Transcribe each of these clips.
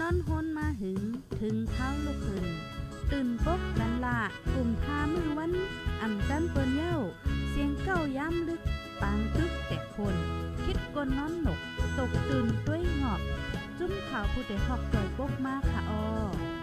นอนฮนมาหึงถึงเท้าลูกหึงตื่นปกกันละกลุ่มทามือวันอ่ำจันเปิ้นเย้า เสียงเก้าย้ำลึก ปางตึกแต่คน คิดกนนอนหนก ตกตื่นด้วยหงอบ จุ้มข่าวผู้ใดหอกจ่อยปกมากค่ะออ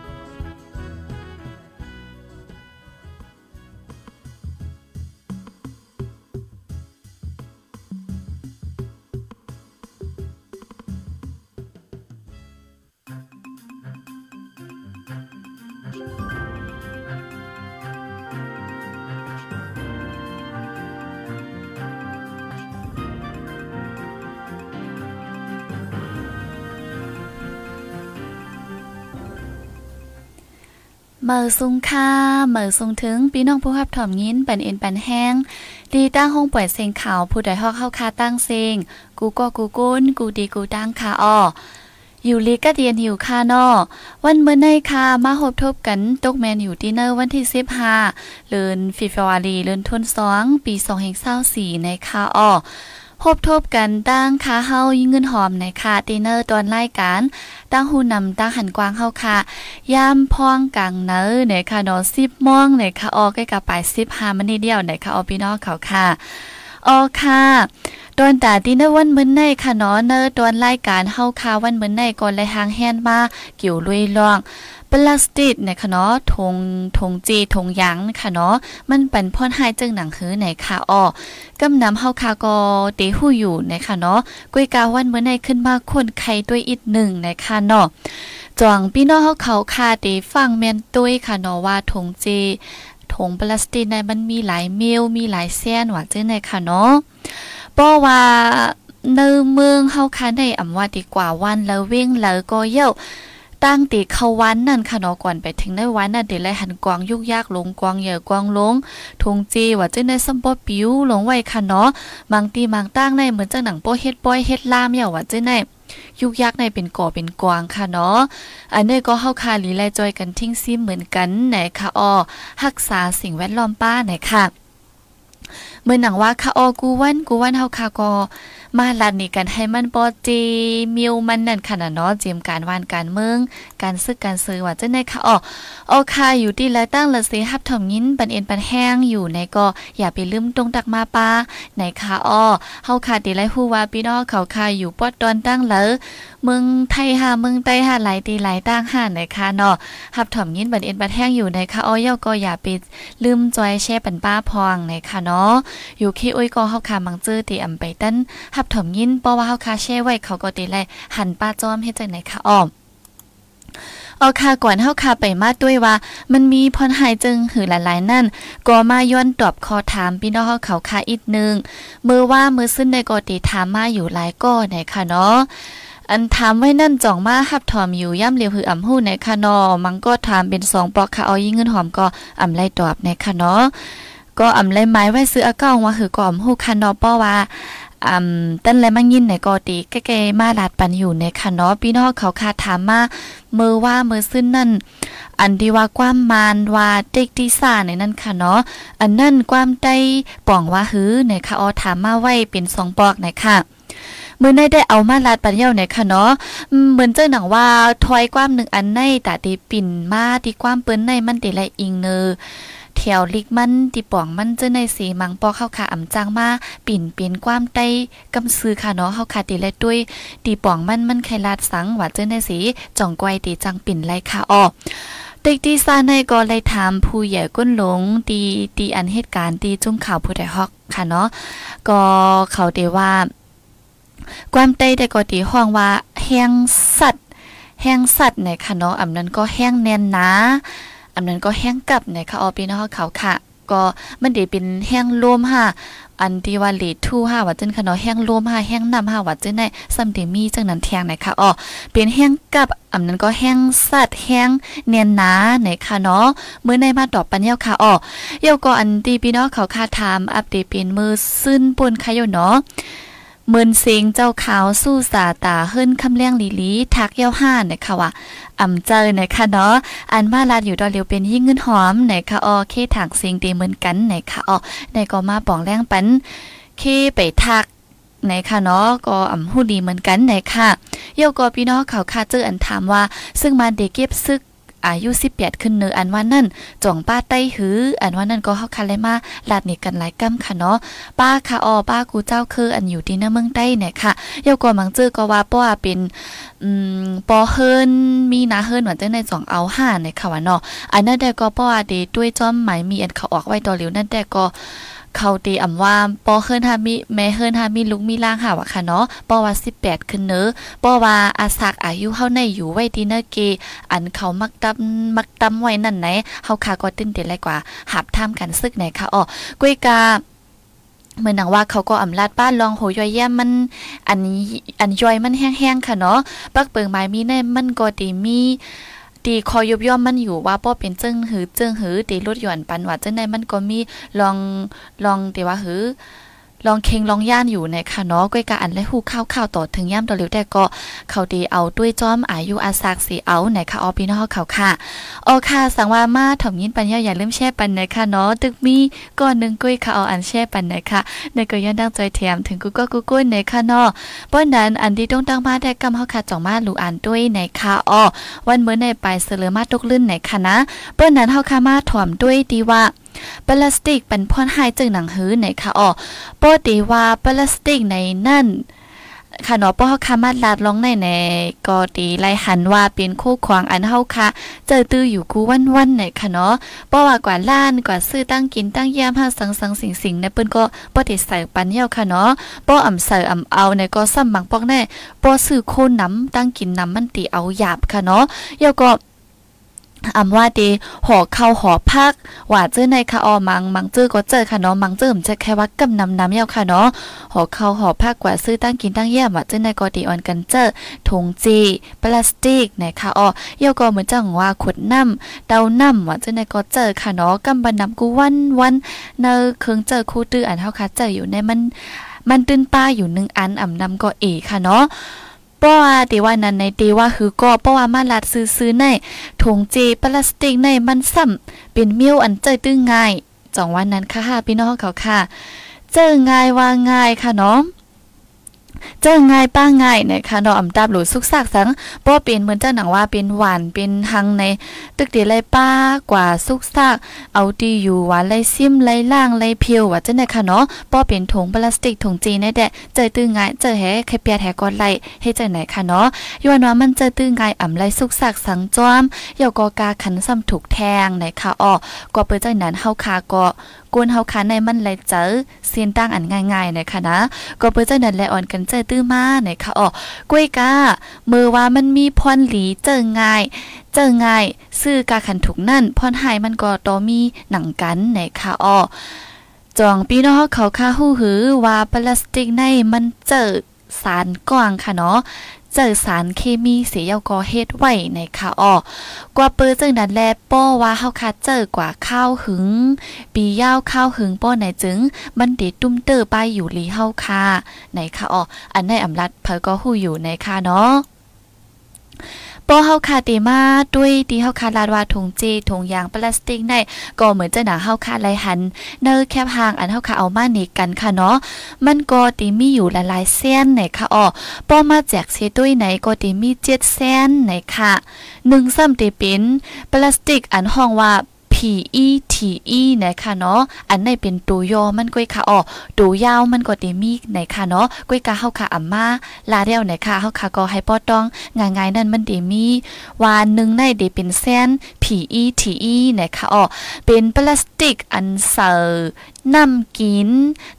เมื่อสุงค่าเมื่อสุงถึงพี่น้องผู้รับถ่อมยินปันเอ็นปันแห้ง ดีตั้งห้องปล่อยเสียงข่าวผู้ใดฮอกเข้าคาตั้งเสียงกูก็กูกุ้นกูดีกูตั้งคาอ้ออยู่ลีกะเดียนหิวคานอวันเมื่อในคามาหบทบกันตกแมนอยู่ที่เนอร์วันที่สิบห้าเลือนฟิฟวารีเลือนทุนสองปีสองแห่งเศร้าสี่ในคาอ้อ พบทบกันตั้งคาเฮายิ่งเงินหอมในคาดินเนอร์ตอนรายการตั้งหูนำตั้งหันกวางเฮาค่ะยามพองกลางเนอในค่ะนาะ10ม่วงในค่ะออใกล้กับปลาย15มันนี่เดียวในค่ะออพี่น้องเขาค่ะออค่ะตอนตาที่ในวันมื้อในค่ะเนาะเนอตอนรายการเฮาค่ะวันมื้อในก่อนเลยหางแฮนมาเกี่ยวลุยล่อง พลาสติกนะคะเนาะทงทงจีทงยางนะคะเนาะมันเป็นพ่นหายจึงหนังหือไหนค่ะอ้อกำนำเฮาคาก็เตหู้อยู่นะคะเนาะกุ้ยกาวันเมื่อในขึ้นมาคนไข่ด้วยอีกหนึ่งนะคะเนาะจวงพี่น้องเฮาเขาคาเตฟังแม่นตุ้ยค่ะเนาะว่าทงจีทงพลาสติกในมันมีหลายเมลมีหลายแสนว่าจังได๋ค่ะเนาะเพราะว่าในเมืองเฮาค่ะในอำว่าดีกว่าวันแล้วเว้งแล้วก็เย้า ตั้งตีเขาวันนั่นค่ะเนาะก่อนไปถึงในวันน่ะเดี๋ยวไลหันกวางยุกยากลงกวางเหย่อกวางลงทงจีว่าจะในซัมปอปิ้วลงไว้ค่ะเนาะบางตีบางตั้งในเหมือนจังหนังโป้เฮ็ดป้อยเฮ็ดลามอย่าว่าจะในยุกยักในเป็นก่อเป็นกวางค่ะเนาะ อันนี้ก็เฮาคาลีไลจอยกันทิ้งซิมเหมือนกันไหนค่ะอ้อรักษาสิ่งแวดล้อมป้าไหนค่ะ เมื่อหนังว่าค่ะออกูวันกูวันเฮาคาก็ มาลัดนี่กันให้มันปอจีมิวมันนั่นขนาดเนาะเจียมการวานการเมือง การซึกการซื้อว่าจะในค่ะอ๋อโอค่ะอยู่ดีแล้วตั้งละสิฮับถมยินปันเอ็นปันแห้งอยู่ในก็อย่าไปลืมตรงตักมาปาในค่ะอ๋อเฮาค่ะดีไรฮู้ว่าพี่น้องเขาค่ะอยู่ปอดตอนตั้งเลย เมืองไทยหาเมืองใต้หาหลายตีหลายตั้งหาในค่ะเนาะฮับถมยินปันเอ็นปันแห้งอยู่ในค่ะอ๋อยก็อย่าไปลืมจอยแช่ปันป้าพองในค่ะเนาะอยู่ขี้อ้ยก็เฮาค่ะมังจื้อตีอำไปตั้นหับถมยินเพราะว่าเฮาคาแช่ไว้เขาก็ติไลหันป้าจอมเฮ็ดจังไหนคะอ้อมเอาค่ะก่อนเฮาค่ะไปมาด้วยว่า มันมีพรหายจึงหือหลายๆนั่นก็มาย้อนตอบคอถามพี่น้องเฮาเขาค่ะอีกนึงมือว่ามือซึ่นในกอติถามมาอยู่หลายก้อไหนค่ะเนาะ อันถามไว้นั่นจ่องมาหับถอมอยู่ย่ำเหลียวหืออ่ำหู้ในคะนาะมันก็ถามเป็น2ปลอกค่ะเอายิ่งเงินหอมก็อ่ำไล่ตอบในคะเนาะก็อ่ำไล่ไม้ไว้ซื้ออาก้องว่าหือก่อมหู้คะนาะเพราะว่าอ่ำตั้นและมั่งยินในกอตีแก่ๆมาลาดปันอยู่ในคะเนาะพี่น้องเขาคาถามมามือว่ามือซึ่นนั่น อันดีว่าความมานว่าเด็กที่ซ่าในนั่นค่ะเนาะอันนั่นความใต้ป่องว่าหือในค่ะออถามมาไว้เป็นสองปอกในค่ะ เมื่อในได้เอามาลาดปันเย้าในค่ะเนาะเหมือนเจ้าหนังว่าถอยความหนึ่งอันในแต่ตีปิ่นมาที่ความเปิ้นในมันติไรอิงเนอแถวลิกมันติป่องมันเจอในสีมังปอเข้าขาอ่ำจังมาปิ่นเปลี่ยนความใต้กำซื้อค่ะเนาะเข้าขาติและด้วยตีป่องมันมันไขลาดสังว่าเจอในสีจ่องไกวตีจังปิ่นไรค่ะอ้อติกตีซาในก็เลยถามผู้ใหญ่ก้นหลงตีตีอันเหตุการณ์ตีจุ้งข่าวผู้ใดฮอกค่ะเนาะก็เขาเดว่า ความใต้แต่ก็ตีห้องว่าแห้งสัตว์แห้งสัตว์ในค่ะเนาะอำนั้นก็แห้งแน่นนะอันนั้นก็แห้งกลับในค่ะออปีนอเขาค่ะ ก็มันด้เป็นแห้งรวมค่ะอันที่ว่าเลทูห้าว่าจังค่ะเนาะแห้งรวมห้าแห้งนำห้าว่าจังได้ซัมเดมีจังนั้นแทงไหนค่ะอ๋อเป็นแห้งกับอันนั้นก็แห้งสัตว์แห้งเนียนนาไหนค่ะเนาะมื้อในมาตอบปันเยาค่ะอ๋อเยาก็อันที่พี่น้องเขาค่ะถามอัปเดตเป็นมือซึ้นป่นค่ะอยู่เนาะ เมินเสียงเจ้าขาวสู้สาตาเฮิรนคำเลี้ยงลีลีทักเย้าห้านะคะว่าอ่ำเจอนะคะเนาะอันมาลาดอยู่ดอเลียวเป็นยิ่งเงินหอมนะคะออเคถักเสียงเตเหมือนกันนะคะออในก็มาป่องแรงปันเคไปทักในค่ะเนาะก็อ่ำหูดีเหมือนกันในค่ะเยาก็พี่น้องเขาคาเจออันถามว่า ซึ่งมันเด็กเก็บซึก อายุ18ขึ้นเนออันว่านั่นจ่องป้าใต้หือ อันว่านั่นก็เฮาคันเลยมาลาดนี่กันหลายกำค่ะเนาะป้าค่ะออป้ากูเจ้าคืออันอยู่ที่หน้าเมืองใต้เนี่ยค่ะเยาก็มังเจอก็ว่าป้าเป็นอืมปอเฮินมีนาเฮินว่าจังในจ่องเอาห้าในค่ะว่าเนาะอันนั้นแต่ก็ป้าเดด้วยจอมหมายมีอันเขาออกไว้ต่อเหลียวนั่นแต่ก็ เขาตีอำว่าปอเฮิรนฮามิแม่เฮิรนฮามิลุกมีล่างหาวะค่ะเนาะปอว่า18ขึ้นเนอปอว่าอาศักอายุเฮาในอยู่ไว้ที่เนเกอันเขามักตำมักตำไว้นั่นไหนเฮาคาก็ตื่นเต้นหลายกว่าหับท่ามกันซึกไหนค่ะอ๋อกุ้ยกาเหมือนหนังว่าเขาก็อำลาดบ้านลองโหย่อยแย่มัน อันอันย่อยมันแห้งๆค่ะเนาะปักเปิงไม้มีแน่มันก็ดีมี ตีคอยยบย่อมมันอยู่ว่าป้อเป็นเจิ้งหือเจิ้งหือตีลดหย่อนปันว่าเจ้าในมันก็มีลองลองตีว่าหือ ลองเคงลองย่านอยู่ในค่ะเนาะก้อยกะอันและหูข้าวข้าวต่อถึงย่ำต่อเร็วแต่ก็เขาดีเอาด้วยจ้อมอายุอาศักสีเอาในค่ะออปีนอเขาค่ะโอค่ะสังว่ามาถ่อมยินปัญญาอย่าลืมแช่ปันในค่ะเนาะตึกมีก่อนหนึ่งก้อยค่ะเอาอันแช่ปันในค่ะในก็ยันดังใจแถมถึงกูก็กูกุ้ยในค่ะเนาะป้อนนั้นอันที่ต้องตั้งมาได้กำเฮาค่ะจ่องมาหลูอ่านด้วยในค่ะออวันเมื่อในไปเสลอมาตกลื่นในค่ะนะเปิ้นนั้นเฮาค่ะมาถ่อมด้วยดีว่า พลาสติกเป็นพ่นหายจึงหนังหื้อไหนคะอ๋อปกติว่าพลาสติกในนั่นค่ะเนาะป้อคามาลาดลองในในก็ตีไล่หันว่าเป็นคู่ควางอันเฮาค่ะ เจอตื้ออยู่กูวันวันไหนค่ะเนาะป้อว่ากว่าล้านกว่าซื้อตั้งกินตั้งยามห้าสังสังสิงสิงในเปิ้นก็ป้อติใส่ปันเหี่ยวค่ะเนาะป้ออ่ำใส่อ่ำเอาในก็ซ้ำบังปอกแน่ป้อซื้อโคนน้ำตั้งกินน้ำมันตีเอาหยาบค่ะเนาะเหี่ยวก็ อำว่าดีหอเข้าหอพักว่าเจอในค่ะออมังมังเจอก็เจอค่ะเนาะมังเจอมจะแค่ว่ากำนำน้ำเยาค่ะเนาะหอเข้าหอพักกว่าซื้อตั้งกินตั้งแย่ว่าเจอในก็ดีออนกันเจอถุงจีพลาสติกในค่ะออเยาก็เหมือนจังว่าขวดน้ำเตาน้ำว่าเจอในก็เจอค่ะเนาะกำบันน้ำกูวันวันเนอเครื่องเจอคู่ตื้ออันเฮาค่ะเจออยู่ในมันมันตื้นป้าอยู่หนึ่งอันอ่ำนำก็เอค่ะเนาะ ป้อว่าตีว่านั้นในตีว่าคือก็ป้อว่ามาลัดซื้อๆในถุงเจพลาสติกในมันซ้ำเป็นมิ้วอันเจตื้งง่ายจ่องวันนั้นค่ะพี่น้องเขาค่ะ เจอง่ายว่าง่ายค่ะเนาะ เจ้าง่ายป้าง่ายนะคะเนาะอำดับหรือสุกซากสังป้อเป็นเหมือนเจ้าหนังว่าเป็นหวานเป็นหังใน ตึกเดียไรป้ากว่าสุกซาก เอาดีอยู่หวานไรซิมไรล่างไรเพียวว่าจังได๋ค่ะเนาะป้อเป็นถุงพลาสติกถุงจีนแดะเจอตื้อง่ายเจอแฮใครเปียแฮก่อนไล่ให้จังไหนคะเนาะย้อนว่ามันเจอตื้อง่ายอ่ำไรสุกซากสังจอมเยอกอกาขันซ้ำถูกแทงไหนคะอ้อก็เปิ้จังนั้นเฮาคาก็ กวนเฮาคาในมันไหลเจอเสียนตั้งอันง่ายๆนะคะนะ ก็เปิ้จังนั้นแลอ่อนกันเจอตื้อมาไหนค่ะอ๋อกล้วยกามือว่ามันมีพรหลีเจอง่ายเจอง่ายซื้อกาขันถูกนั่นพรหายมันก็ตอมีหนังกันไหนค่ะอ๋อจองพี่น้องเขาค่าหู้หือว่าพลาสติกในมันเจอสารกว้างค่ะเนาะ เจอสารเคมีเสียยากอเฮ็ดไว้ในค่ะอ้อกว่าเปิ้จึงนั้นแลป้อว่าเฮาคัดเจอกว่าข้าวหึง ปียาวข้าวหึงป้อไหนจึงบันเดตุ้มเตอร์ไปอยู่ลีเฮาค่ะในค่ะอ้ออันในอำลัดเพิ่ก็ฮู้อยู่ในค่ะเนาะ ปอเฮาคาติมาด้วยที่เฮาคาลาดว่าถุงเจีถุงยางพลาสติกในก็เหมือนจะหนาเฮาคาไลหันเนอแคบหางอันเฮาคาเอามานี่กันค่ะเนาะมันก็ตีมีอยู่หลายๆเส้นไหนค่ะอ๋อปอมาแจกเซด้วยไหนก็ตีมีเจ็ดเส้นไหนค่ะหนึ่งซ้ำตีเป็นพลาสติกอันห้องว่า e t e นะคะเนาะ อันในเป็นตัวย่อมันก้อยค่ะอ๋อตัวยาวมันก็เดมีไหนคะเนาะก้อยกะเฮาค่ะอัมมาลาเดียวไหนคะเฮาค่ะก็ให้ป้อต้องง่ายๆนั่นมันเดมีวานหนึ่งในเดเป็นเส้น PETE นะคะอ๋อเป็นพลาสติกอันเซอร์ น้ำกิน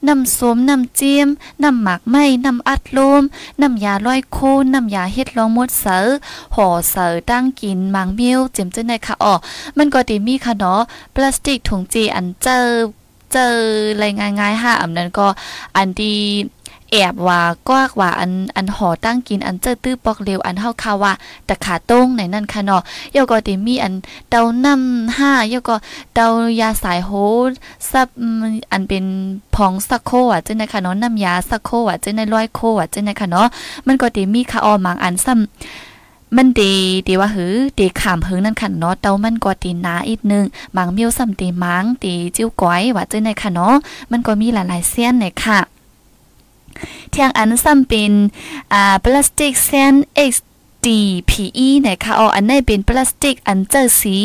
น้ำส้มน้ำจิ้มน้ำหมักไม้ น้ำอัดลม น้ำยาร้อยโคนน้ำยาเฮ็ดลองมดเสอห่อเสอตั้งกินมังเมียวเจ็มจังได๋ค่ะอ๋อมันก็ดีมีค่ะเนาะ พลาสติกถุงจีอันเจอ เจออะไรง่ายๆค่ะอันนั้นก็อันดี แอบว่ากวากว่าอันอันหอตั้งกินอันเจอตื้อปอกเร็วอันเฮาคาว่าตะขาต้งในนั่นค่ะเนาะยก็ติมีอันเตาน้ำห้ายก็เตายาสายโฮซับอันเป็นพองสักโคอะจังนะคะเนาะน้ำยาสักโคอะจังในร้อยโคอะจังนะคะเนาะมันก็ติมีค่ะออมังอันซ้ำมันดีดีว่าหือดีขามหึงนั่นค่ะเนาะเตามันก็ตีหนาอีกนึงบางมิ้วซ้ำตีมังตีจิ้วก้อยว่าจังในค่ะเนาะมันก็มีหลายๆเส้นในค่ะ ทียงอันซ้ำเป็นอ่าพลาสติกแซนเอส DPE นะคะอ๋ออันนี้เป็นพลาสติกอันเจอสี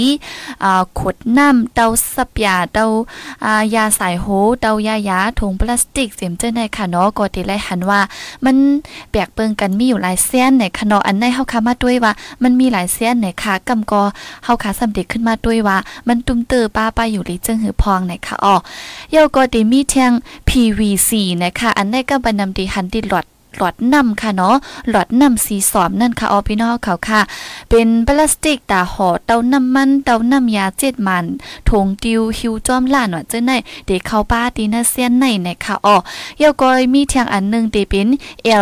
อ่าขวดน้ำเตาสับยาเตาอ่ายาสายโหเตายายาถุงพลาสติกเสียมเจอในค่ะเนาะก็ติไลหันว่า มันแปลกเปิงกันมีอยู่หลายเส้นในค่ะเนาะอันนี้เฮาคามาด้วยว่า มันมีหลายเส้นในค่ะกำก็เฮาคาสำเร็จขึ้นมาด้วยว่า มันตุ้มเตอป้าป้าอยู่ลิจึงหือพองในค่ะอ๋อเยาก็ติมีเทียง PVC นะคะอันนี้ก็บรรนำดีหันดิหลอด หลอดน้ำค่ะเนาะหลอดน้ำสีสอมนั่นค่ะออพี่น้องเขาค่ะ เป็นพลาสติกตาห่อเตาน้ำมันเตาน้ำยาเจ็ดมันถงติวฮิวจอมล้านว่าเจ้าไหนเด็กเข้าป้าตีนาเซียนในนะคะอ๋อยากอยมีเทียงอันหนึ่งเดเป็น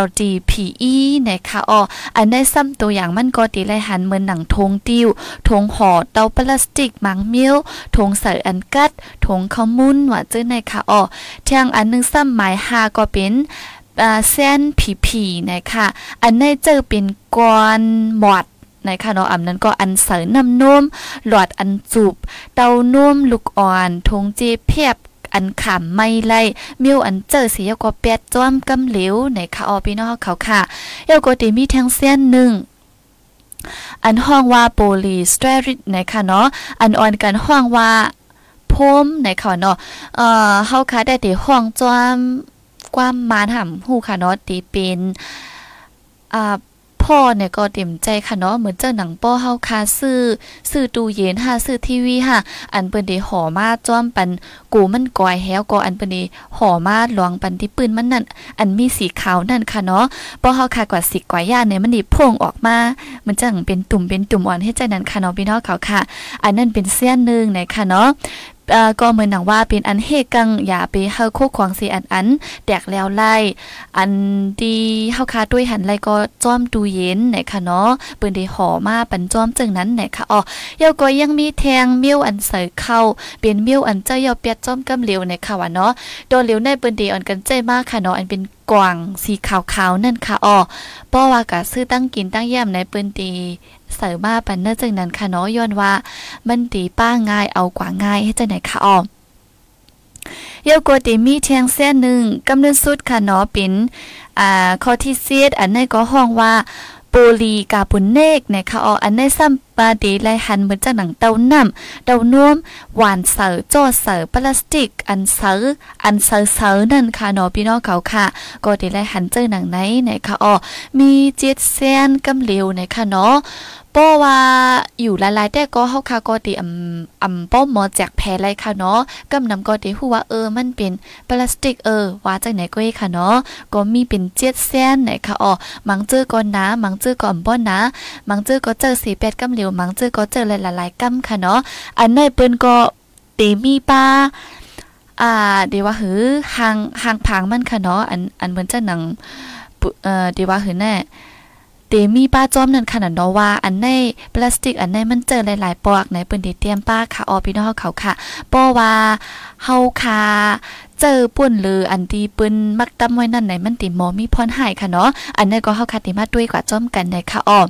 LDPE นะคะอ๋ออันได้ซ้ำตัวอย่างมันก็ตีไรหันเหมือนหนังทงติวทงห่อเตาพลาสติกมังมิ้วทงใส่อันกัดทงขมุนว่าเจ้าไหนค่ะอ๋อเทียงอันหนึ่งซ้ำหมายหาก็เป็น เส้นผีผีนะคะอันนี้เจอเป็นกอนหมอดนะคะเนาะอันนั้นก็อันเสริน้ำนมหลอดอันจูบเตานุ่มลูกอ่อนทงเจเพียบอันขำไม่ไล่มิวอันเจอสียก็แปดจ้อมกำเหลวในค่ะออพี่น้องเขาค่ะเยาก็ติมีทั้งเส้นหนึ่งอันห้องว่าโพลีสเตอริดนะคะเนาะอันอ่อนกันห้องว่าพมในค่ะเนาะเอ่อเฮาค่ะได้ที่ห้องจ้อม ความมานห่ำหูค่ะเนาะตีเป็นอ่าพ่อเนี่ยก็เต็มใจค่ะเนาะเหมือนเจ้าหนังป้อเฮาคาซื้อซื้อตู้เย็นค่ะซื้อทีวีค่ะ อันเปิ้นได้ห่อมาจ้อมปันกูมันก่อยแฮวก็อันเปิ้นได้ห่อมาหลวงปันที่ปืนมันนั่นอันมีสีขาวนั่นค่ะเนาะป้อเฮาคากว่าสิกว่าย่าเนี่ยมันนี่พ่งออกมามันจังเป็นตุ่มเป็นตุ่มอ่อนให้ใจนั้นค่ะเนาะพี่น้องเขาค่ะ อันนั้นเป็นเสี้ยนนึงในค่ะเนาะ ก็เหมือนหนังว่าเป็นอันเฮกังอย่าไปเฮาโคขวางเสียอันอันแตกแล้วไล่อันดีเฮาคาด้วยหันไล่ก็จ้อมดูเย็นไหนค่ะเนาะเปิ้นได้ห่อมาปันจ้อมจึงนั้นไหนค่ะอ๋อยาก็ยังมีแทงมิ้วอันใส่เข้าเป็นมิ้วอันเจ้ายาเปียดจ้อมกำเหลวในค่ะว่าเนาะโดนเหลวในเปิ้นได้อ่อนกันใจมากค่ะเนาะอันเป็นกวางสีขาวๆนั่นค่ะอ๋อป้อว่ากะซื้อตั้งกินตั้งแย้มในเปิ้นตี เสริมมาปันเนอจึงนั้นค่ะเนาะย้อนว่า มันตีป้าง่ายเอากว่าง่ายให้จังไหนค่ะอ๋อเยากติมีแทงเส้นหนึ่งกำเนิดสุดค่ะเนาะเป็นอ่าข้อที่เสียดอันนี้ก็ห้องว่าโปลีกาปุนเนกนะคะอ๋ออันนี้ซ้ำ ปาดีไลหันเหมือนจากหนังเต้าน้ำเต้าน่วมหวานเสอจอเสอพลาสติก อันเสออันเสอเสอนั่นค่ะเนาะพี่น้องเขาค่ะ ก็ดีไลหันเจอหนังไหนไหนะคะอ๋อมีเจ็ดเส้นกำเหลวไหนะคะเนาะป้ว่าอยู่หลายๆแต่ก็เฮาค่ะก็ติอำอำป้อหมอแจกแพ้ไรค่ะเนาะกำนำก็ติฮู้ว่าเออมันเป็นพลาสติกเออว่าจังไหนก็ค่ะเนาะก็มีเป็นเจ็ดเส้นไหนค่ะอ๋อมังเจอก่อนนะมังเจอก่อนบ่นะมังเจอก็เจอสีแปดกำเหลวมังเจอก็เจอหลายๆกำค่ะเนาะอันนั้นเปิ้นก็เตีมีป้าอ่าเดี๋ยวว่าหือหางหางผางมันค่ะเนาะอันอันเหมือนจะหนังเอ่อเดี๋ยวว่าหือแน่เตมีป้าจอมนั่นขนาดเนาะว่าอันในพลาสติกอันในมันเจอหลายๆปอกในเปิ้นได้เตรียมป้าค่ะออพี่น้องเขาค่ะป้อว่าเฮาคาเจอป่นหรืออันที่ปืนมักตํไว้นั่นไหนมันติหมอมีพรหายค่ะเนาะอันนี้ก็เฮาคาติมาด้วยกว่าจอมกันในค่ะออ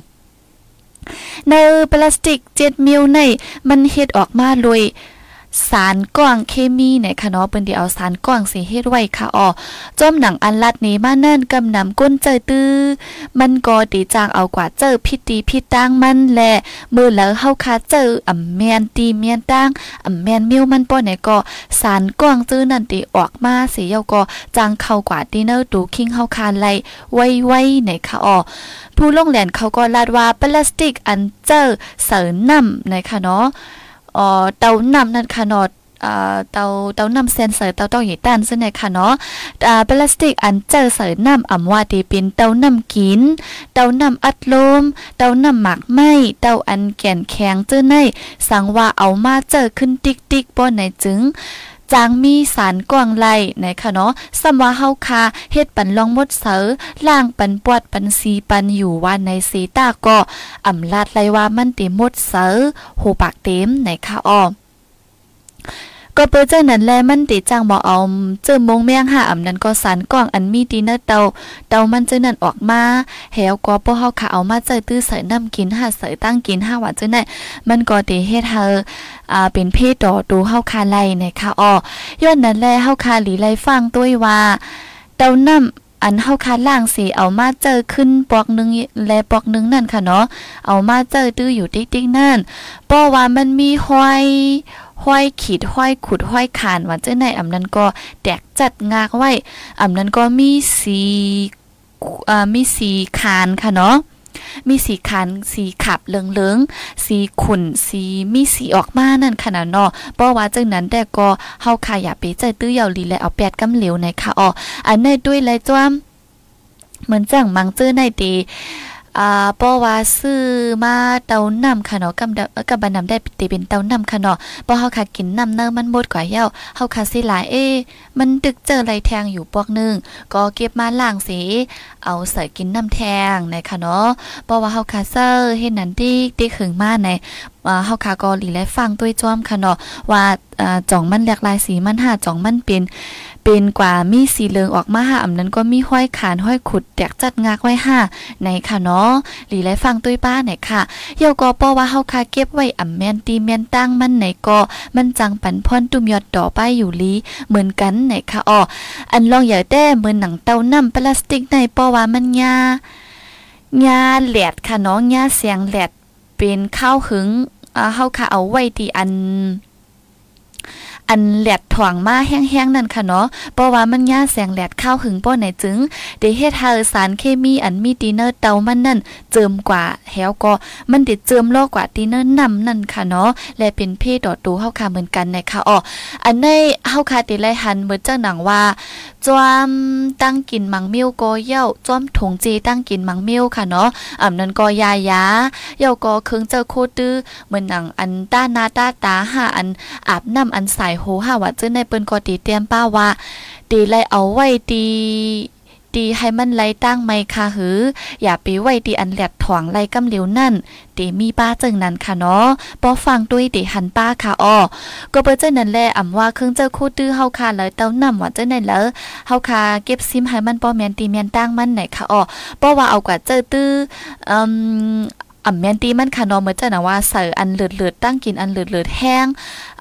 ในพลาสติก7มิลในมันเฮ็ดออกมาเลย สารก้องเคมีในคะเนาะเปิ้นที่เอาสารก้องสิเฮ็ดไว้ค่ะอ๋อจอมหนังอันลัดนี้มาเนิ่นกำนำก้นเจอตื้อมันก็ตีจางเอากว่าเจอพิตีพิตางมันแหลมือแล้วเฮาคาเจออ่ำแมนตีเมียนตางอ่ำแมนมิวมันป้อไหนก็สารก้องจื้อนั่นตีออกมาสิเยาก็จางเข้ากว่าตีเนอร์ตูคิงเฮาคาไลไว้ๆในค่ะอ๋อผู้ลงแหลนเขาก็ลาดว่าพลาสติกอันเจอเสริน้ำในค่ะเนาะ อ๋อเตานำนั่นค่ะเนาะอ่าเตาเตานำเซนเซอร์เตาต้องหยีต้านซึ่งในค่ะเนาะอ่าพลาสติกอันเจอเสอน้ำอ่ำว่าตีเป็นเตานำกิน เตานำอัดลม เตานำหมักไหมเตาอันแก่นแข็งเจ้อในสังว่าเอามาเจอขึ้นติ๊กติ๊กป้อนในจึง จางมีสารกวางไลในคะเนาะสมว่าเฮาคาเฮ็ดปันลองมดเสอล่างปันปวดปันซีปันอยู่ว่าในสีตาก็อำลาดไลว่ามันเต็มมดเสอโหปากเต็มในคะอ้อ ก็เปิดเจ้านั้นแลมันติจังบ่เอาเจอมงแมงหาอำนั้นก็สารกล่องอันมีตีเนเตาเตามันเจ้านั้นออกมาแหวก็บ่เฮาค่ะเอามาเจอตื้อใส่น้ำกินหาใส่ตั้งกินหาว่าเจ้านั้นมันก็ติเฮ็ดเฮาอ่าเป็นเพศต่อตูเฮาคาไลนะคะอ้อย้อนนั้นแลเฮาคาหลีไลฟังด้วยว่าเตาน้ำอัอันเฮาคาล่างสิเอามาเจอขึ้นปอกนึงและปอกนึงนั่นค่ะเนาะเอามาเจอตื้ออยู่ติ๊กๆนั่นเพราะว่ามันมีห้อย ห้อยขีดห้อยขุดห้อยขานว่าเจ้าในอำนั้นก็แตกจัดงากไว้อำนั้นก็มีสีอ่ามีสีคานค่ะเนาะมีสีคันสีขับเหลืองๆสีขุ่นสีมีสีออกมานั่นขนาดเนาะเพราะว่าจังนั้นแต่ก็เฮาค่ะอย่าไปใจตื้อยาวลีและเอาแปดกำเหลวในค่ะอ๋ออันในด้วยไรจ้วมเหมือนจังมังเจอในตี อ่าเพราะว่าซื้อมาเตานำค่ะเนาะกำกับบันนำได้ติเป็นเตานำค่ะเนาะพราะเฮาค่ะกินน้ำเนอมันหมดกว่าเย้าเฮาค่ะสิหลายเอ มันดึกเจอไรแทงอยู่ปอกนึงก็เก็บมาล้างสีเอาใส่กินน้ำแทงนะคะเนาะเพราะว่าเฮาค่ะเซอร์เฮ็ดนั้นดิดิขึงมาในเฮาค่ะก็หลีและฟังด้วยจ้อมค่ะเนาะว่าจ่องมันหลากหลายสีมันหาจ่องมันเป็น เป็นกว่ามีสีเหลืองออกมาหาอำนั้นก็มีห้อยขานห้อยขุดแตกจัดงากไว้ห้าในค่ะเนาะหลีแลฟังตุ้ยป้าไหนค่ะเยี่ยวก็ป้อว่าเฮาคาเก็บไว้อ่ำแม่นตีแม่นตั้งมันไหนก็มันจังปันพ่นตุ่มยอดดอกป้ายอยู่ลีเหมือนกันไหนค่ะอ้ออันลองอย่าแต้เหมือนหนังเต้าน้ำพลาสติกในป้อว่ามันยายาแหลดค่ะเนาะยาเสียงแหลดเป็นข้าวหึงเฮาค่ะเอาไว้ที่อัน อันแหลดถ่วงมาแห้งๆนั่นค่ะเนาะเพราะว่ามันย่าแสงแหลดข้าวหึงป้อไหนจึงได้เฮ็ดให้สารเคมีอันมีดีเนอร์เตามันนั่นเจิมกว่าแฮวก็มันได้เจิมโลกกว่าดีเนอร์นำนั่นค่ะเนาะและเป็นเพศดอดตูเฮาค่ะเหมือนกันนะคะอ๋ออันในเฮาค่ะติไลหันเบิ่จังหนังว่าจอมตั้งกินมังมิ้วก็เย้าจอมถงจีตั้งกินมังมิ้วค่ะเนาะอ่ำนั้นก็ยายาเย้าก็เคิงเจอโคตื้อเหมือนหนังอันต้านาต้าตาหาอันอาบน้ำอันใส่โหหาว่าเจ้าในเปิ้นก็ตีเตรียมป้าว่าตีไลเอาไว้ตีตีให้มันไลตั้งไม่ค่ะหือ อย่าไปไว้ตีอันแหลดถ่วงไล่กำเหลียวนั่นตีมีป้าจึงนั้นค่ะเนาะปอฟังด้วยตีหันป้าค่ะอ้อก็เปิ้นเจ้านั่นแหละอ่ำว่าเครื่องเจ้าคู่ตื้อเฮาค่ะเลยเต้านำว่าเจ้าไหนแล้วเฮาค่ะเก็บซิมให้มันปอแม่นตีแม่นตั้งมันไหนค่ะอ้อเพราว่าเอากว่าเจ้าตื้ออืมอ่ำแมนตีมันค่ะนาะเมื่อนจะนะว่าใส่อันเลือดเลือดตั้งกินอันเลือดเลือดแห้ง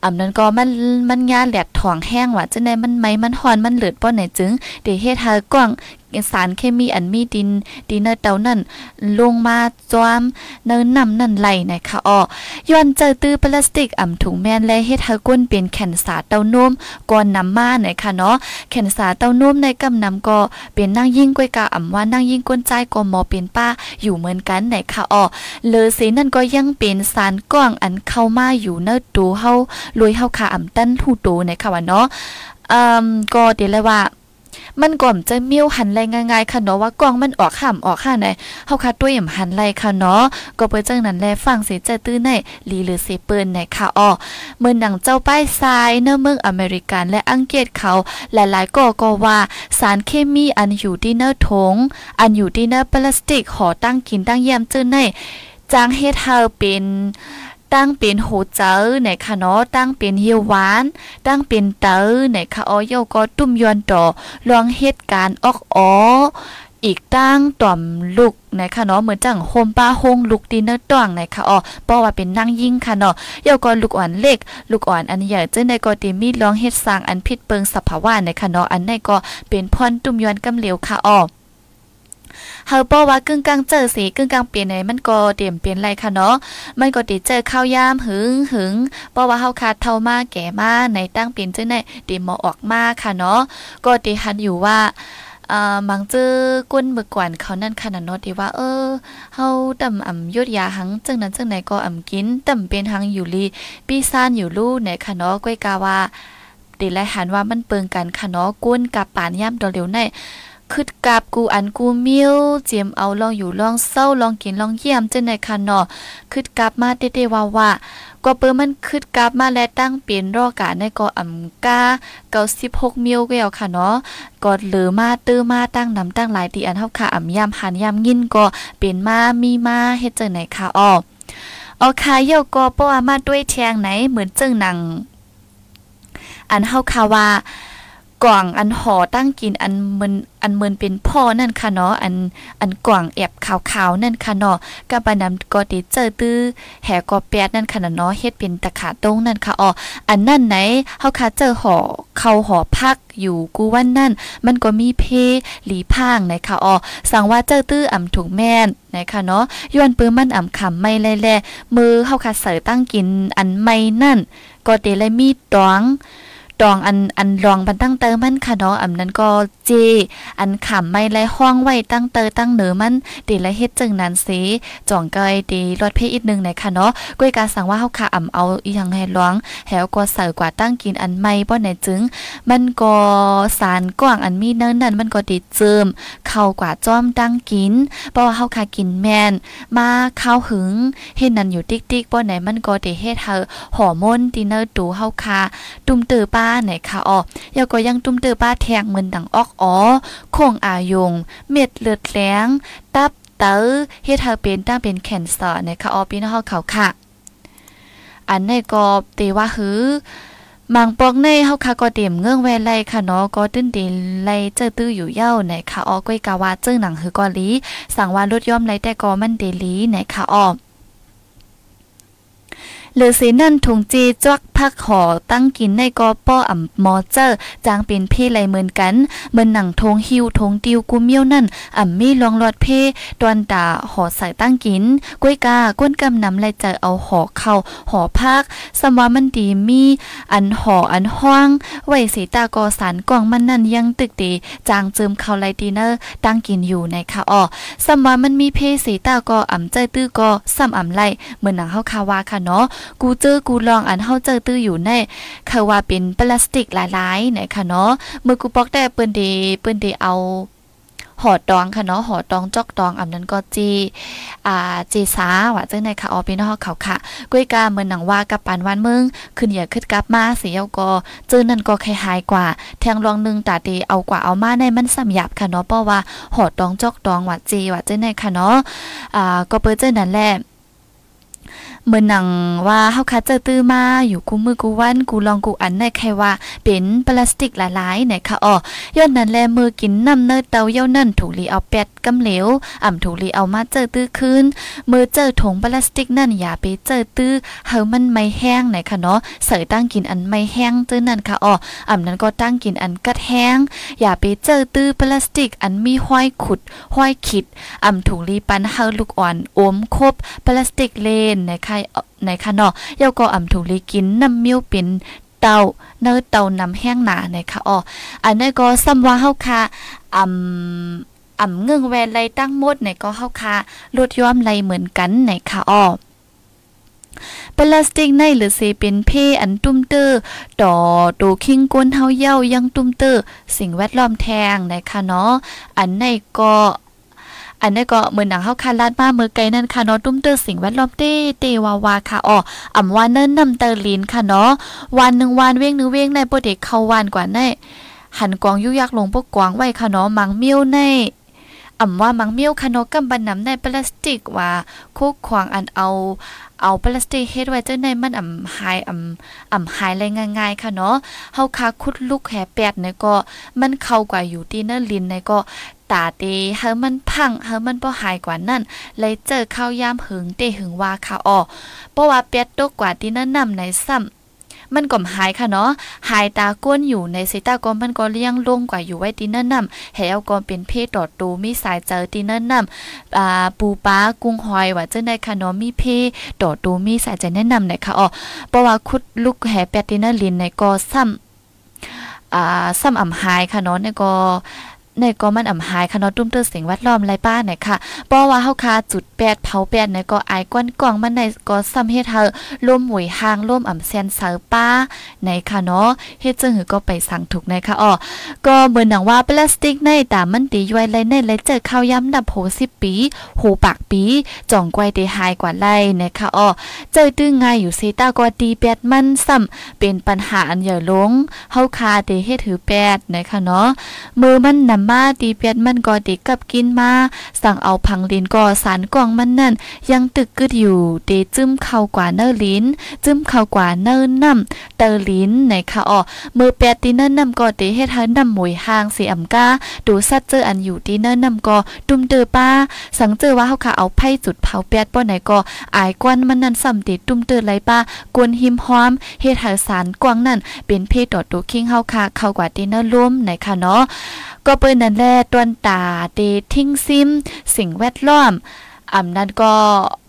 อ่ำนั้นก็มันมันงาแหลดถ่องแห้งว่าจะในมันไหมมันหอนมันเลือดป้อนไหนจึงเดียวเฮ็ดหากว้างสารเคมีอันมีดินดินเนอร์เตานั่นลงมาจอมเนินนำนั่นไหลนะคะอ้อย้อนเจอตื้อพลาสติกอ่ำถุงแม่นและเฮ็ดให้ก้นเป็นแขนสาเต้านมก่อนนำมานะคะเนาะแขนสาเต้านมในกำนำก็เป็นนั่งยิ่งก้อยกาอ่ำว่านั่งยิ่งก้นใจก็มอเป็นป้าอยู่เหมือนกันนะคะอ้อเลอสีนั่นก็ยังเป็นสารก้องอันเข้ามาอยู่เนื้อตูเฮาลวยเฮาขาอ่ำตั้นหูโตนะคะว่าเนาะอืมก็เดี๋ยวเลยว่า มันก่อมจะมิ้วหันไรง่ายๆค่ะเนาะว่ากล้องมันออกข้ามออกข้าไหนเฮาคัดด้วยย่ำหันไรค่ะเนาะก็เปิ้จังนั้นแลฟังเสียใจตื้อในลีหรือเสเปิ้นในค่ะอ้อเมื่อหนังเจ้าป้ายทรายเนื้อเมืองอเมริกันและอังกฤษเขาหลายๆก็ก็ว่าสารเคมีอันอยู่ที่เนื้อถงอันอยู่ที่เนื้อพลาสติกห่อตั้งกินตั้งแยมจื้อในจางเฮ็ดเฮาเป็น ตั้งเป็นโหเจอในคะเนาะตั้งเป็นเฮียวหวาน ตั้งเป็นเตอในคะออยก็ตุ้มยอนต่อลองเหตุการณ์ออกอ๋ออีกตั้งต่อมลูกนะคะเนาะเหมือนจังโฮมป้าโฮงลูกดินเนอร์ต่างนะคะอ๋อเพราะว่าเป็นนั่งยิ่งค่ะเนาะเยาก็ลูกอ่อนเล็ก ลูกอ่อนอันใหญ่เจ้าในก็ตีมีลองเฮ็ดสร้างอันผิดเปิงสภาวะนะคะเนาะอันในก็เป็นพรตุ้มยอนกำเหลวค่ะอ๋อ เฮาป้อว่ากึ่งกลางเจอสีกึ่งกลางเปลี่ยนไหนมันก็เตรียมเปลี่ยนไรค่ะเนาะมันก็ติเจอข้าวยามหึงหึงป้อว่าเฮาคาดเท่ามากแก่มากในตั้งเปลี่ยนเจังได๋เตรียมมาออกมากค่ะเนาะก็ติหันอยู่ว่าอ่ามังเจอกุ้นเมื่อก่อนเขานั่นขนาดนาะที่ว่า เออเฮาต่ำอ่ำยุดยาหังจังนั้นจังไหนก็อ่ำกินต่ำเป็นหังอยู่ลีปีซ่านอยู่ลู่ในค่ะเนาะก้อยกาว่าติและหันว่ามันเปิงกันค่ะเนาะก้นกับปานย่ำดอเร็วใน คึดกับกูอันกูมิวเจียมเอาลองอยู่ลองเศร้าลองกินลองเยี่ยมจังได๋ค่ะเนาะคึดกับมาเต้ๆว่าว่าก็เปิ้มันคึดกับมาและตั้งเป็นรอกาในก็อำกา96มิลก็เอาค่ะเนาะก็เหลือมาตื้อมาตั้งนำตั้งหลายตีอันเฮาค่ะอำยามหันยามยินก็เป็นมามีมาเฮ็ดจังไหนค่ะอ้อเอาค่ะเยี่ยวก็ป้อมาด้วยแทงไหนเหมือนจึงหนังอันเฮาค่ะว่า กว่างอันหอตั้งกินอันมันอันเมินเป็นพ่อนั่นค่ะเนาะอันอันกว่างแอบขาวๆนั่นค่ะเนาะกับบานำก็ติเจอตื้อแห่กอแปดนั่นค่ะเนาะเฮ็ดเป็นตะขาตรงนั่นค่ะอ๋ออันนั่นไหนเฮาค่ะเจอหอเข้าหอพักอยู่กูวันนั่น มันก็มีเพหลีพางนะคะอ๋อสั่งว่าเจอตื้ออ่ำถูกแม่นนะคะเนาะย้อนปื้อมันอ่ำคำไม่แลๆมือเฮาค่ะเสยตั้งกินอันไม่นั่น ก็เตเลยมีตวง ดองอันอันรองบันตั้งเตอมันค่ะเนาะอันนั้นก็เจอันขำไม่ไรห้องไว้ตั้งเตอตั้งเหนือมันดีละเฮ็ดจึงนั้นสิจ่องเกยดีรถเพอีกนึงในค่ะเนาะก้วยกาสั่งว่าเฮาค่ะอ่ำเอาอีหยังให้ร้องแหวก็เสิร์กว่าตั้งกินอันไม่บ่ไหนจึง มันก็สารกว้างอันมีเนินนั่นมันก็ดีเจิมเข้ากว่าจ้อมตั้งกินเพราะว่าเฮาค่ะกินแม่นมาข้าวหึงเฮ็ดนั่นอยู่ติ๊กๆบ่ไหนมันก็ได้เฮ็ดเฮาฮอร์โมนดินเนอร์ตูเฮาค่ะตุ่มตือป้าไหนค่ะอ๋อยาก็ยังตุ่มเตือป้าแทงเหมือนดังออกอ๋อคงอายง เม็ดเลือดแหลงตับเตอเฮ็ดให้เป็นตั้งเป็นแคนเซอร์นะคะอ๋อพี่น้องเฮาเขาค่ะ อันในก็เตว่าหือมังปอกในเฮาค่ะก็เตรียมเงื่องแวไลค่ะเนาะก็ตื้นเดไลเจอตื้ออยู่เย้าไหนค่ะอ๋อก้อยกาวาเจ้งหนังหือก็ลีสั่งว่ารถย่อมไลแต่ก็มันเดลีไหนค่ะอ๋อหรือสีนั่นถุงจีจวักพักหอตั้งกินในกอป้ออ่ำมอเจอร์จางเป็นเพ่ไหลเหมือนกันเหมือนหนังทงฮิวทงติวกุมเมียวนั่นอ่ำมีลองหลอดเพ่ตอนตาหอใส่ตั้งกินกล้วยกาก้นกำนำไหลใจเอาหอเข้าหอพักสมว่ามันดีมี อันหออันห้องไว้สีตากอสารกล่องมันนั่นยังตึกดีจางเจิมเข้าไลดีเนอร์ตั้งกินอยู่ในค่ะอ้อสมว่ามันมีเพ่สีตากออ่ำใจตื้อก็ซ้ำอ่ำไลเหมือนหนังเฮาคาวาค่ะเนาะกูเจอกูลองอันเฮาเจอตื้ออยู่ในคือว่าเป็นพลาสติกหลายๆนะคะเนาะเมื่อกูปอกแต่เปิ้นเดเปิ้นเดเอาหอตองค่ะเนาะหอตองจอกตองอันนั้นก็จีอ่าจีสาว่าจังได๋ค่ะออพี่น้องเขาค่ะก้วยกาเหมือนหนังว่ากับปานวันมึงขึ้นอย่าขึ้นกลับมาเสียก็เจอนั่นก็คล้ายๆกว่า แทงรองนึงตาเดเอากว่าเอามาในมันสำหยับค่ะเนาะเพราะว่าหอตองจอกตองว่าจีว่าจังได๋ค่ะเนาะอ่าก็เปิ้นเจอนั่นแหละ เมื่อนังว่าเฮาคัดเจอตื้อมาอยู่กูมือกูวันกูลองกูอันในใครว่า เป็นพลาสติกหลายๆเนี่ยค่ะอ๋อย้อนนั้นแลมือกินน้ำเนยเตาเย้านั่นถูกลีเอาแปดกำเหลวอ่ำถูกลีเอามาเจอตื้อคืนมือเจอถุงพลาสติกนั่นอย่าไปเจอตื้อเฮามันไม่แห้งไหนค่ะเนาะเสยตั้งกินอันไม่แห้งตื้อนั่นค่ะอ๋ออ่ำนั้นก็ตั้งกินอันกัดแห้งอย่าไปเจอตื้อพลาสติกอันมีห้อยขุดห้อยขิดอ่ำถูกลีปันเฮาลูกอ่อนอมคบพลาสติกเลนนะคะในคะเนาะเยาก็อ่ำถูกลีกินน้ำมิ้วเป็นเตาเนื้อเตานำแห้งหนาในคะอ๋ออันนี้ก็ซ้ำว่าเฮาค่ะอ่ำอ่ำเงื่งแวนไรตั้งหมดในก็เฮาค่ะลดย้อมไรเหมือนกันในคะอ๋อพลาสติกในหรือเซเป็นเพอันตุ้มเตอร์ต่อตูคิงก้นเฮาเย้ายังตุ้มเตอร์สิ่งแวดล้อมแทงนะคะเนาะอันในก็ อันนี้ก็เหมือนหนังเฮาคาลาดมาเมื่อไกลนั่นค่ะเนาะตุ้มเตอร์สิ่งแวดล้อมเต้เตวาวาค่ะอ๋ออ่ำวานเนิ่นนำเตอร์ลินค่ะเนาะวันหนึ่งวันเว้งนึงเว้งในโปรเด็กเข้าวันกว่าในหันกวางยุยักลงพวกกวางไว้ค่ะเนาะมังมิ้วในอ่ำว่ามังเมียวคานกำบันนำในพลาสติกว่าคุกควางอันเอาเอาพลาสติกเฮ็ดไว้เจ้าในมันอ่ำหายอ่ำอ่ำหายเลยง่ายๆค่ะเนาะเฮาคาคุดลูกแหแปดเนี่ยก็มันเข้ากว่าอยู่ที่เนลินในก็ ตาเตเฮามันพังเฮามันบ่หายกว่านั่นเลยเจอข้าวยามหึงเตหึงว่าค่ะอ้อเพราะว่าเป็ดตกกว่าที่นั่นนำในซ้ำมันก็หายค่ะเนาะ หายตาก้นอยู่ในสิตาก็มันก็เลี้ยงลงกว่าอยู่ไว้ตีนั่นนำแหวก็เป็นเพศตอดตูมีสายเจอตีนั่นนำอ่าปูปลากุ้งหอยว่าจังได๋ค่ะเนาะมีเพศตอดตูมีสายใจแนะนำนะคะอ๋อเพราะว่าคุดลูกแหแปดตีนั่นลินในก็ซ้ำอ่าซ้ำอ่ำหายค่ะเนาะในก็ ในก็มันอ่ำหายค่ะเนาะตุ้มเตอเสียงแวดล้อมไรป้าเนี่ยค่ะเพราะว่าเฮาคาจุดแปดเผาแปดในก็ไอายก้อนกล่องมันในก็ซ้ำเฮ็ดเฮาล่มหวยหางล่มอ่ำแซนเซอป้าในค่ะเนาะเฮ็ดจึงหือก็ไปสั่งถูกในค่ะอ๋อก็เหมือนหนังว่าพลาสติกในตามันตีย้อยไรในไรเจอข้าวย้ำดับโห10ปีหูปากปีจ่องไกวได้หายกว่าไรในะคะอ๋อเจอตึงง่ายอยู่ซีตาก็ตีแปดมันซ้ำเป็นปัญหาอันใหญ่ลงเฮาคาได้เฮ็ดถือแปดในะคะเนาะมือมันนำมาตีเปียดมันก็ติกับกินมา สั่งเอาพังลินก็สารกล่องมันนั่น ยังตึกกึดอยู่เตจึ้มเข้ากว่าเนอลินจึ้มเข้ากว่าเนอน้ำเตอลินในค่ะอ๋อมือแปดตีเนอน้ำก็เตเฮ็ดให้น้ำหมวยห่างสีอ่ำกาดูสัดเจออันอยู่ตีเนอน้ำก็ตุ่มเตอป้า สังเจอว่าเฮาค่ะเอาไผ่จุดเผาแปดป้อไหนก็อายกวนมันนั่นซ้ำติตุ่มเตอไหลป้ากวนหิมหอมเฮ็ดให้สารกวางนั่นเป็นเพศต่อตัวคิงเฮาค่ะเข้ากว่าตีเนอร่วมในค่ะเนาะ ก็เปิ้นนั่นแหละตวนตาเตทิ้งซิม สิ่งแวดล้อมอำนั้นก็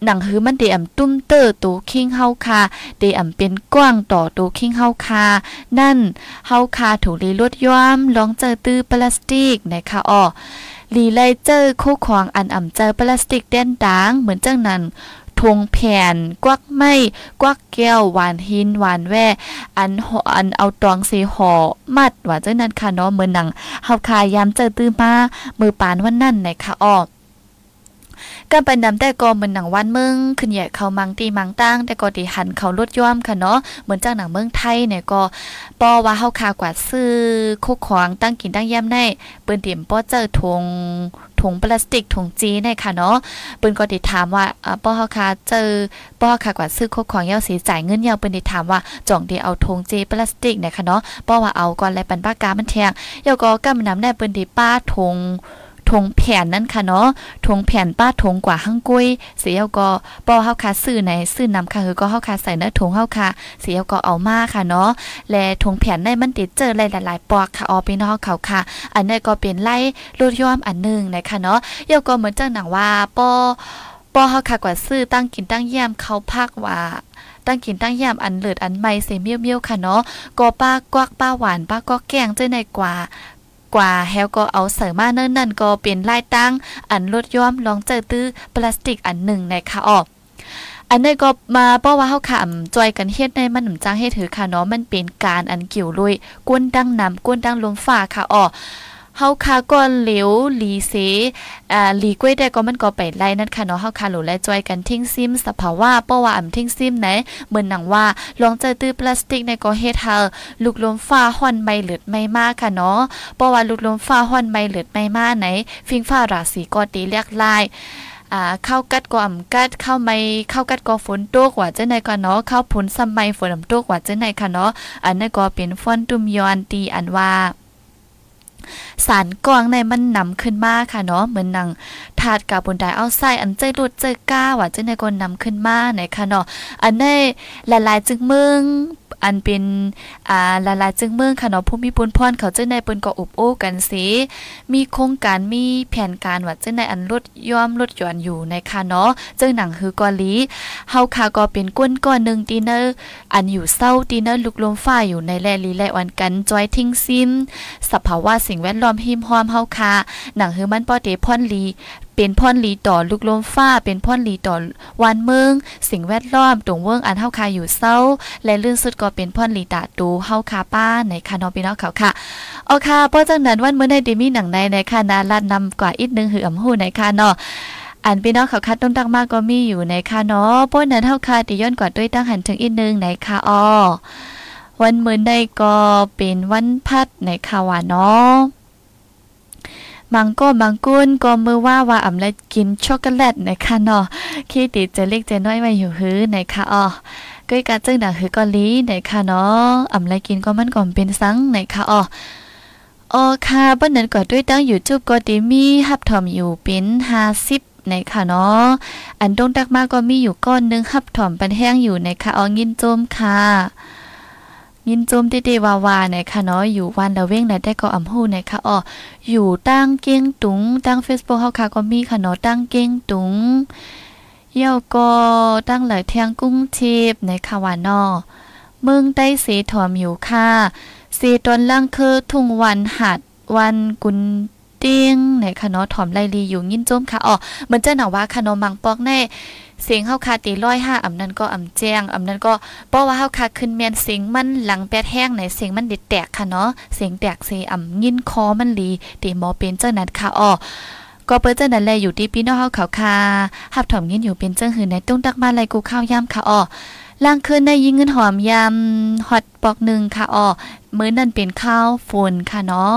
หนังหือมันเดอำตุ้มเตอร์ตูคิงเฮาคาเดอำเป็นกว้างต่อตูคิงเฮาคา นั่นเฮาคาถูกลีลดย้อมลองเจอตื้อพลาสติกนะคะอ้อลีไลเจอคู่ขวางอันอ่ำเจอพลาสติกแด่นดางเหมือนจังนั้น ทงแผ่นกวักไม้กวักแก้วหวานหินหวานแว่อันหออันเอาตองสีหอมัดว่าจังนั้นค่ะเนาะเมือนหนังเฮาคายามเจอตื้อมามือปานวันนั่นนค่ะอ้อก ก็เป็นนำแต่ก็เหมือนหนังวันเมืองขึ้นใหญ่เขามังตีมังตั้งแต่ก็ดีหันเขาลดย่อมค่ะเนาะเหมือนจากหนังเมืองไทยเนี่ยก็ปอว่าเฮาคากว่าซื้อคุกของตั้งกินตั้งย่ำในเปิ้นเตรียมป้อเจอทงถุงพลาสติกถุงจีในค่ะเนาะเปิ้นก็ได้ถามว่าป้อเฮาคาเจอป้อเฮาคากว่าซื้อคุกของยาสีจ่ายเงินเยาเปิ้นได้ถามว่าจ่องได้เอาถุงจีพลาสติกเนี่ยค่ะเนาะป้อว่าเอาก่อนแล้วปันปากามันแทงเยาก็กำนำได้เปิ้นได้ป้าถุง ทงแผ่นนั่นค่ะเนาะทงแผ่นป้าทงกว่าหั่งกุ้ยเสียก็ปอเฮาคาซื้อไหนซื้อนำค่ะคือก็เฮาคาใส่เนื้อทงเฮาคาเสียก็เอามาค่ะเนาะและทงแผ่นในมันติดเจอหลายๆปอกค่ะออพี่น้องเขาค่ะ อันนี้ก็เป็นไล่ลดย่อมอันนึงนะคะเนาะเยาก็เหมือนจังหนังว่าปอปอเฮาคากว่าซื้อตั้งกินตั้งแยมเขาพักว่าตั้งกินตั้งยามอันเลิศอันใหม่เสเมียวเมียวค่ะเนาะก็ป้ากวักป้าหวานป้าก็แกงเจ้ในกว่า กว่าแฮวก็เอาเสริมมาเนิ่นนั่นก็เป็นลายตั้ง อันลดย้อมลองเจอตื้อพลาสติกอันหนึ่งในค่ะออกอันนี้ก็มาเพราะว่าเฮาขำจอยกันเฮ็ดในมันหนุนจ้างเฮ็ดถือค่ะเนาะมันเป็นการอันเกี่ยวลุยก้นดังนำก้นดังลมฟ้าค่ะอ๋อ เฮาคาก่อนเหลวหลีเสอ่าหลีกล้วยได้ก็มันก็ไปไล่นั่นค่ะเนาะเฮาคาหลูและจอยกันทิ้งซิมสภาวะเพราะว่าอ่ำทิ้งซิมไหนเหมือนหนังว่าลองเจอตื้อพลาสติกในก็เฮ็ดเฮาลูกลมฟ้าห่อนไม่เหลือดไม่มากค่ะเนาะเพราะว่าลูกลมฟ้าห่อนไม่เหลือดไม่มากไหน ฟิงฟ้าราศีก็ตีเรียกลายอ่าเข้ากัดก็อ่ำกัดเข้าไม่เข้ากัดก็ฝนตกว่าจังได๋ก็เนาะเข้าผลซ้ำไม่ฝนตกว่าจังได๋ค่ะเนาะอันนั้นก็เป็นฟอนตุมยอนตีอันว่า สารกวางในมันนำขึ้นมาค่ะเนาะเหมือนนังถาดกับบนไดเอาไส้อันใจรุดใจก้าว่าจะในกนนำขึ้นมาไหนค่ะเนาะอันในละลายจึงมืองอันเป็นอ่าละลายจึงเมืองค่ะเนาะผู้มีปุนพรเขาจะในเปิ้นก็อุบโอ้กันสิมีโครงการมีแผนการว่าจะในอันลดย่อมลดหย่อนอยู่ในค่ะเนาะจึงหนังฮือกอลีเฮาค่ะก็เป็นก้นก้อนนึงดีเนอร์อันอยู่เศร้าดีเนอร์ลุกลมฟ้าอยู่ในแลลีแลวันกันจอยทิ้งซิมสภาวะสิ่งแวดล้อมหิมหอมเฮาค่ะหนังฮือมันปอเตพอนลี เป็นพ่อนลีต่อลูกลมฟ้า เป็นพ่อนลีต่อวันเมืองสิ่งแวดล้อมตรงเวิ้งอันเฮาคาอยู่เศร้า และลื่นสุดก็เป็นพ่อนลีตาตูเฮาคาป้าในคานอพี่น้องเขาค่ะเอาค่ะเพราะจังนั้นวันเมื่อในเดมี่หนังในในคานาลัดนำกว่าอีกนึงหืออำหูในคาเนาะอันพี่น้องเขาคัดต้นตักมากก็มีอยู่ในคาเนาะป้นนั้นเฮาคาติย้อนกว่าด้วยตั้งหันถึงอีกนึงในคาอ้อวันเมื่อได้ก็เป็นวันพัดในคาวาเนาะ มังก็มังกุนก็มือว่าว่าอำเลยกินช็อกโกแลตนะคะเนาะคิดติดจะเล็กจะน้อยไว้อยู่หื้อนะคะอ๋อก้อยกาจึงดังหือก็ลีนะคะเนาะอำเลยกินก็มันก่อนเป็นสังนะคะอ๋ออ๋อค่ะเปิ้นนั้นก็ด้วยตั้ง YouTube ก็ดีมีฮับถอมอยู่เป็น50ในค่ะเนาะ อันตรงตักมากก็มีอยู่ก้อนนึงฮับถอมปันแห้งอยู่ในค่ะออยินโจมค่ะ ยินจมติเดวาวาเนี่ยค่ะเนาะอยู่วันละเว้งได้ก็อำฮู้เนี่ยค่ะอ๋ออยู่ตั้งเก้งตุงตั้ง Facebook เฮาค่ะก็มีค่ะเนาะตั้งเก้งตุงเย่าก็ตั้งหลายเทียงกุ้งทิพในค่ะว่านาะเมืองใต้สีถอมอยู่ค่ะสีตอนล่างคือทุ่งวันหัดวันกุนติ้งในค่ะเนาะถอมไลลีอยู่ยินจมค่ะอ๋อเหมือนจะหนาว่าค่ะเนาะมังปอกแน่ เสียงเฮาคาตีร้อยห้าอำนั้นก็อำแจ้งอำนั้นก็เพราะว่าเฮาคาขึ้นเมียนเสียงมันหลังแปดแห้งไหนเสียงมันเด็ดแตกค่ะเนาะเสียงแตกเสียอำยินคอมันลีตีหมอเป็นเจ้านั้นค่ะอ้อก็เปิ้เจ้านั้นแลอยู่ที่พี่น้องเฮาเขาคาหับถอมยินอยู่เป็นเจ้าหือในตุ้งตักมาไลกูข้าวย่ำค่ะอ้อล่างขึ้นได้ยิงเงินหอมยำฮอตปอกหนึ่งค่ะอ้อมื้อนั้นเป็นข้าวฝนค่ะเนาะ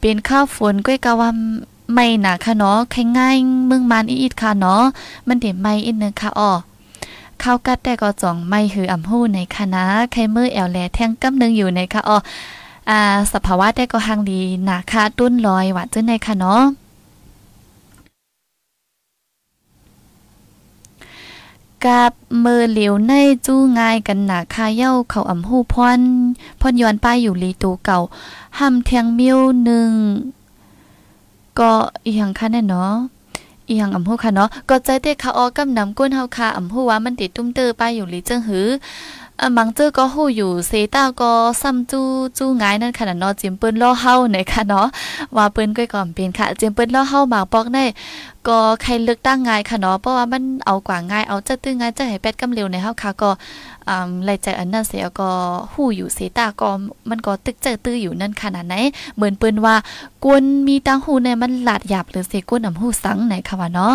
เป็นข้าวฝนก้อยกะว่า ไม่หนาค่ะเนาะแค่ง่ายมึงมันอีดค่ะเนาะมันเดี๋ยวไม่อีกนึงค่ะอ้อข้าวกัดแต่ก็จ่องไม่หืออ่ำหู้ในคณะใครมือแอวแลแท่งกำนึงอยู่ในค่ะอ้ออ่าสภาวะได้ก็หังดีหนาค่ะตุ้นลอยหวานจื้อในค่ะเนาะกับมือเหลียวในจู้ง่ายกันหนาคาเย้าเขาอ่ำหูพอนพอนย้อนป้ายอยู่ลีตูเก่าห้ำเทียงมิ้วหนึ่ง ก็อีหยังค่ะแน่เนาะอีหยังอำหูค่ะเนาะก็ใจเตะคาออกำนำก้นเฮาค่ะอำหูว่ามันติดตุ้มเตอป้ายอยู่ลีเจิงหืออมังเจอก็ฮู้อยู่เซต้าก็ซ้ำจู้จู้งายนั่นขนาดเนาะจิมเปิ้นล่อเฮาหนค่ะเนาะว่าเปิ้นก้อยก่อนเป็นค่ะจิมเปิ้นล่อเฮาหมากปอกได้ ก็ใครเลือกตั้งง่ายค่ะเนาะเพราะว่ามันเอากว่าง่ายเอาจะตื้อง่ายจะให้แปดกำเร็วในเฮาค่ะก็อ่าไล่ใจอันนั้นเสียก็ฮู้อยู่เสตาก็มันก็ตึกเจอตื้ออยู่นั่นขนาดไหนเหมือนเปิ้นว่ากวนมีตังหูในมันหลาดหยาบหรือเสกวนอำหูสังไหนค่ะว่าเนาะ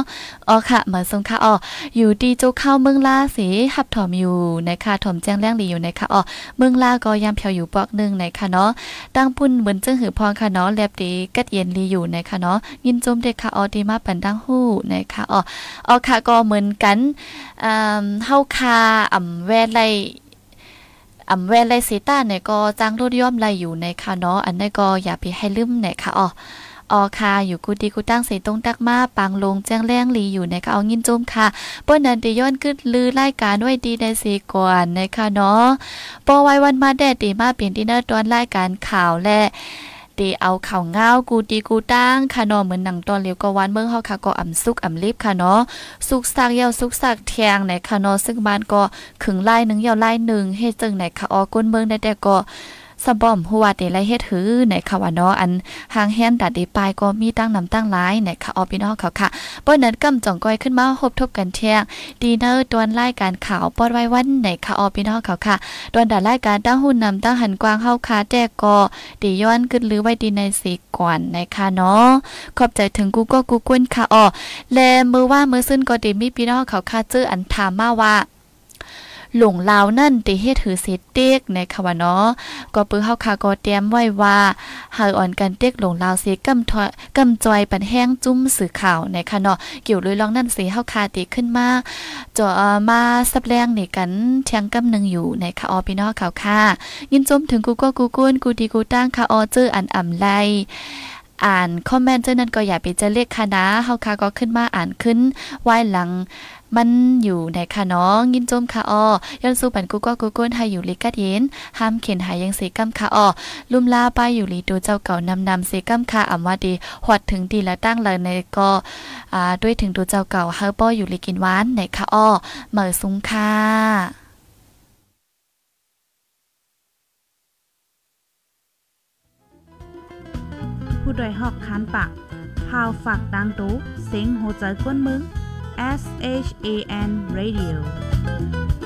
อ๋อค่ะเหมือนสงค่ะอ๋ออยู่ดีโจเข้าเมืองลาสิหับถอมอยู่ในค่ะถอมแจ้งแรงดีอยู่ในค่ะอ๋อเมืองลาก็ยามเพียวอยู่ปอกนึงในค่ะเนาะตั้งพุ่นเหมือนจึงหือพองค่ะเนาะแลบดีกัดเย็นลีอยู่ในค่ะเนาะยินจมเด็กค่ะอ๋อดีมาปันดังหู้นะคะอ๋ออ๋อค่ะก็เหมือนกันอ่าเฮาคาอ่ำแวไลอำแวไลเซต้าเนี่ยก็จ้างรถย่อมไลอยู่ในค่ะเนาะอันนี้ก็อย่าไปให้ลืมนะคะอ๋อออค่ะอยู่กูดีกูตั้งเสตรงตักมาปังลงแจ้งแรงลีอยู่นะคะเอางินจมค่ะปิ้นนันได้ย้อนขึ้นลือรายการไว้ดีได้สิก่อนนะคะเนาะปอไว้วันมาแดดดีมาเปลี่ยนดินเนอร์ตอนรายการข่าวและ ตีเอาข่าวเงากูตีกูตั้งค่ะเนาะเหมือนหนังตอนเลียวก็วันเมืองเฮาค่ะก็อ่ำสุกอ่ำลิบค่ะเนาะสุกสักเยาวสุกสักแทงไหนค่ะเนาะซึ่งบ้านก็ขึงไล่หนึ่งเยาวไล่หนึ่งเฮ็ดจึงไหนค่ะออก้นเมืองได้แต่ก็ สะบ่อมหัวเดไลเฮ็ดหือในค่ะว่าเนาะอันหางแฮนดัดด้ปลายก็มีตั้งนำตั้งหลายในค่ะออพี่น้องเขาค่ะป้อนนั้นกำจ่องก้อยขึ้นมาพบทบกันเที่ยงดีเนอร์ตวนรายการข่าวปอดไว้วันในค่ะออพี่น้องเขาค่ะตวนดัดรายการตั้งหุ่นนำตั้งหันกว้างเฮาค่ะแจ้ก็ดีย้อนขึ้นหรือไว้ดีในสีก่อนในค่ะเนาะขอบใจถึงกูก็กูกวนค่ะออแลมือว่ามือซึ่นก็ดีมีพี่น้องเขาค่ะเจออันถามมาว่า หลงลาวนั่นติเฮ็ดถือเสเต็กในค่ะว่าเนาะก็ปื้อเฮาค่ะก็เตรียมไว้ว่าหาอ่อนกันเต็กหลงลาวเสกำถอยกำจอยปันแห้งจุ้มสื่อข่าวในค่ะเนาะเกี่ยวเลยลองนั่นสิเฮาค่ะติขึ้นมาจ่อมาสับแรงนี่กันเทียงกำนึงอยู่ในค่ะออพี่น้องข่าวค่ะ ยินจมถึงกูก็กูกุนกูดีกูตั้งค่ะออเจออันอ่ำไลอ่านคอมเมนต์เจ้านั้นก็อย่าไปเจะเรียกคณะเฮาค่ะก็ขึ้นมาอ่านขึ้นไว้หลัง มันอยู่ในค่ะน้อง ยินจมค่ะอ้อยันสู้ปันกูก็กูก้นให้อยู่ลิกัดเย็นห้ามเข็นหายยังเสกัมค่ะอ้อลุ่มลาไปอยู่ลีตัวเจ้าเก่านำนำเสกัมค่ะอำว่าดีหวดถึงดีและตั้งเลยในก็อ่าด้วยถึงตัวเจ้าเก่าเฮาป้ออยู่ลีกินหวานในค่ะอ้อเหมอซุ้งค่ะผู้ดยหอกคานปากพาวฝากดังตู้เซ็งโหใจกวนมึง S H A N Radio.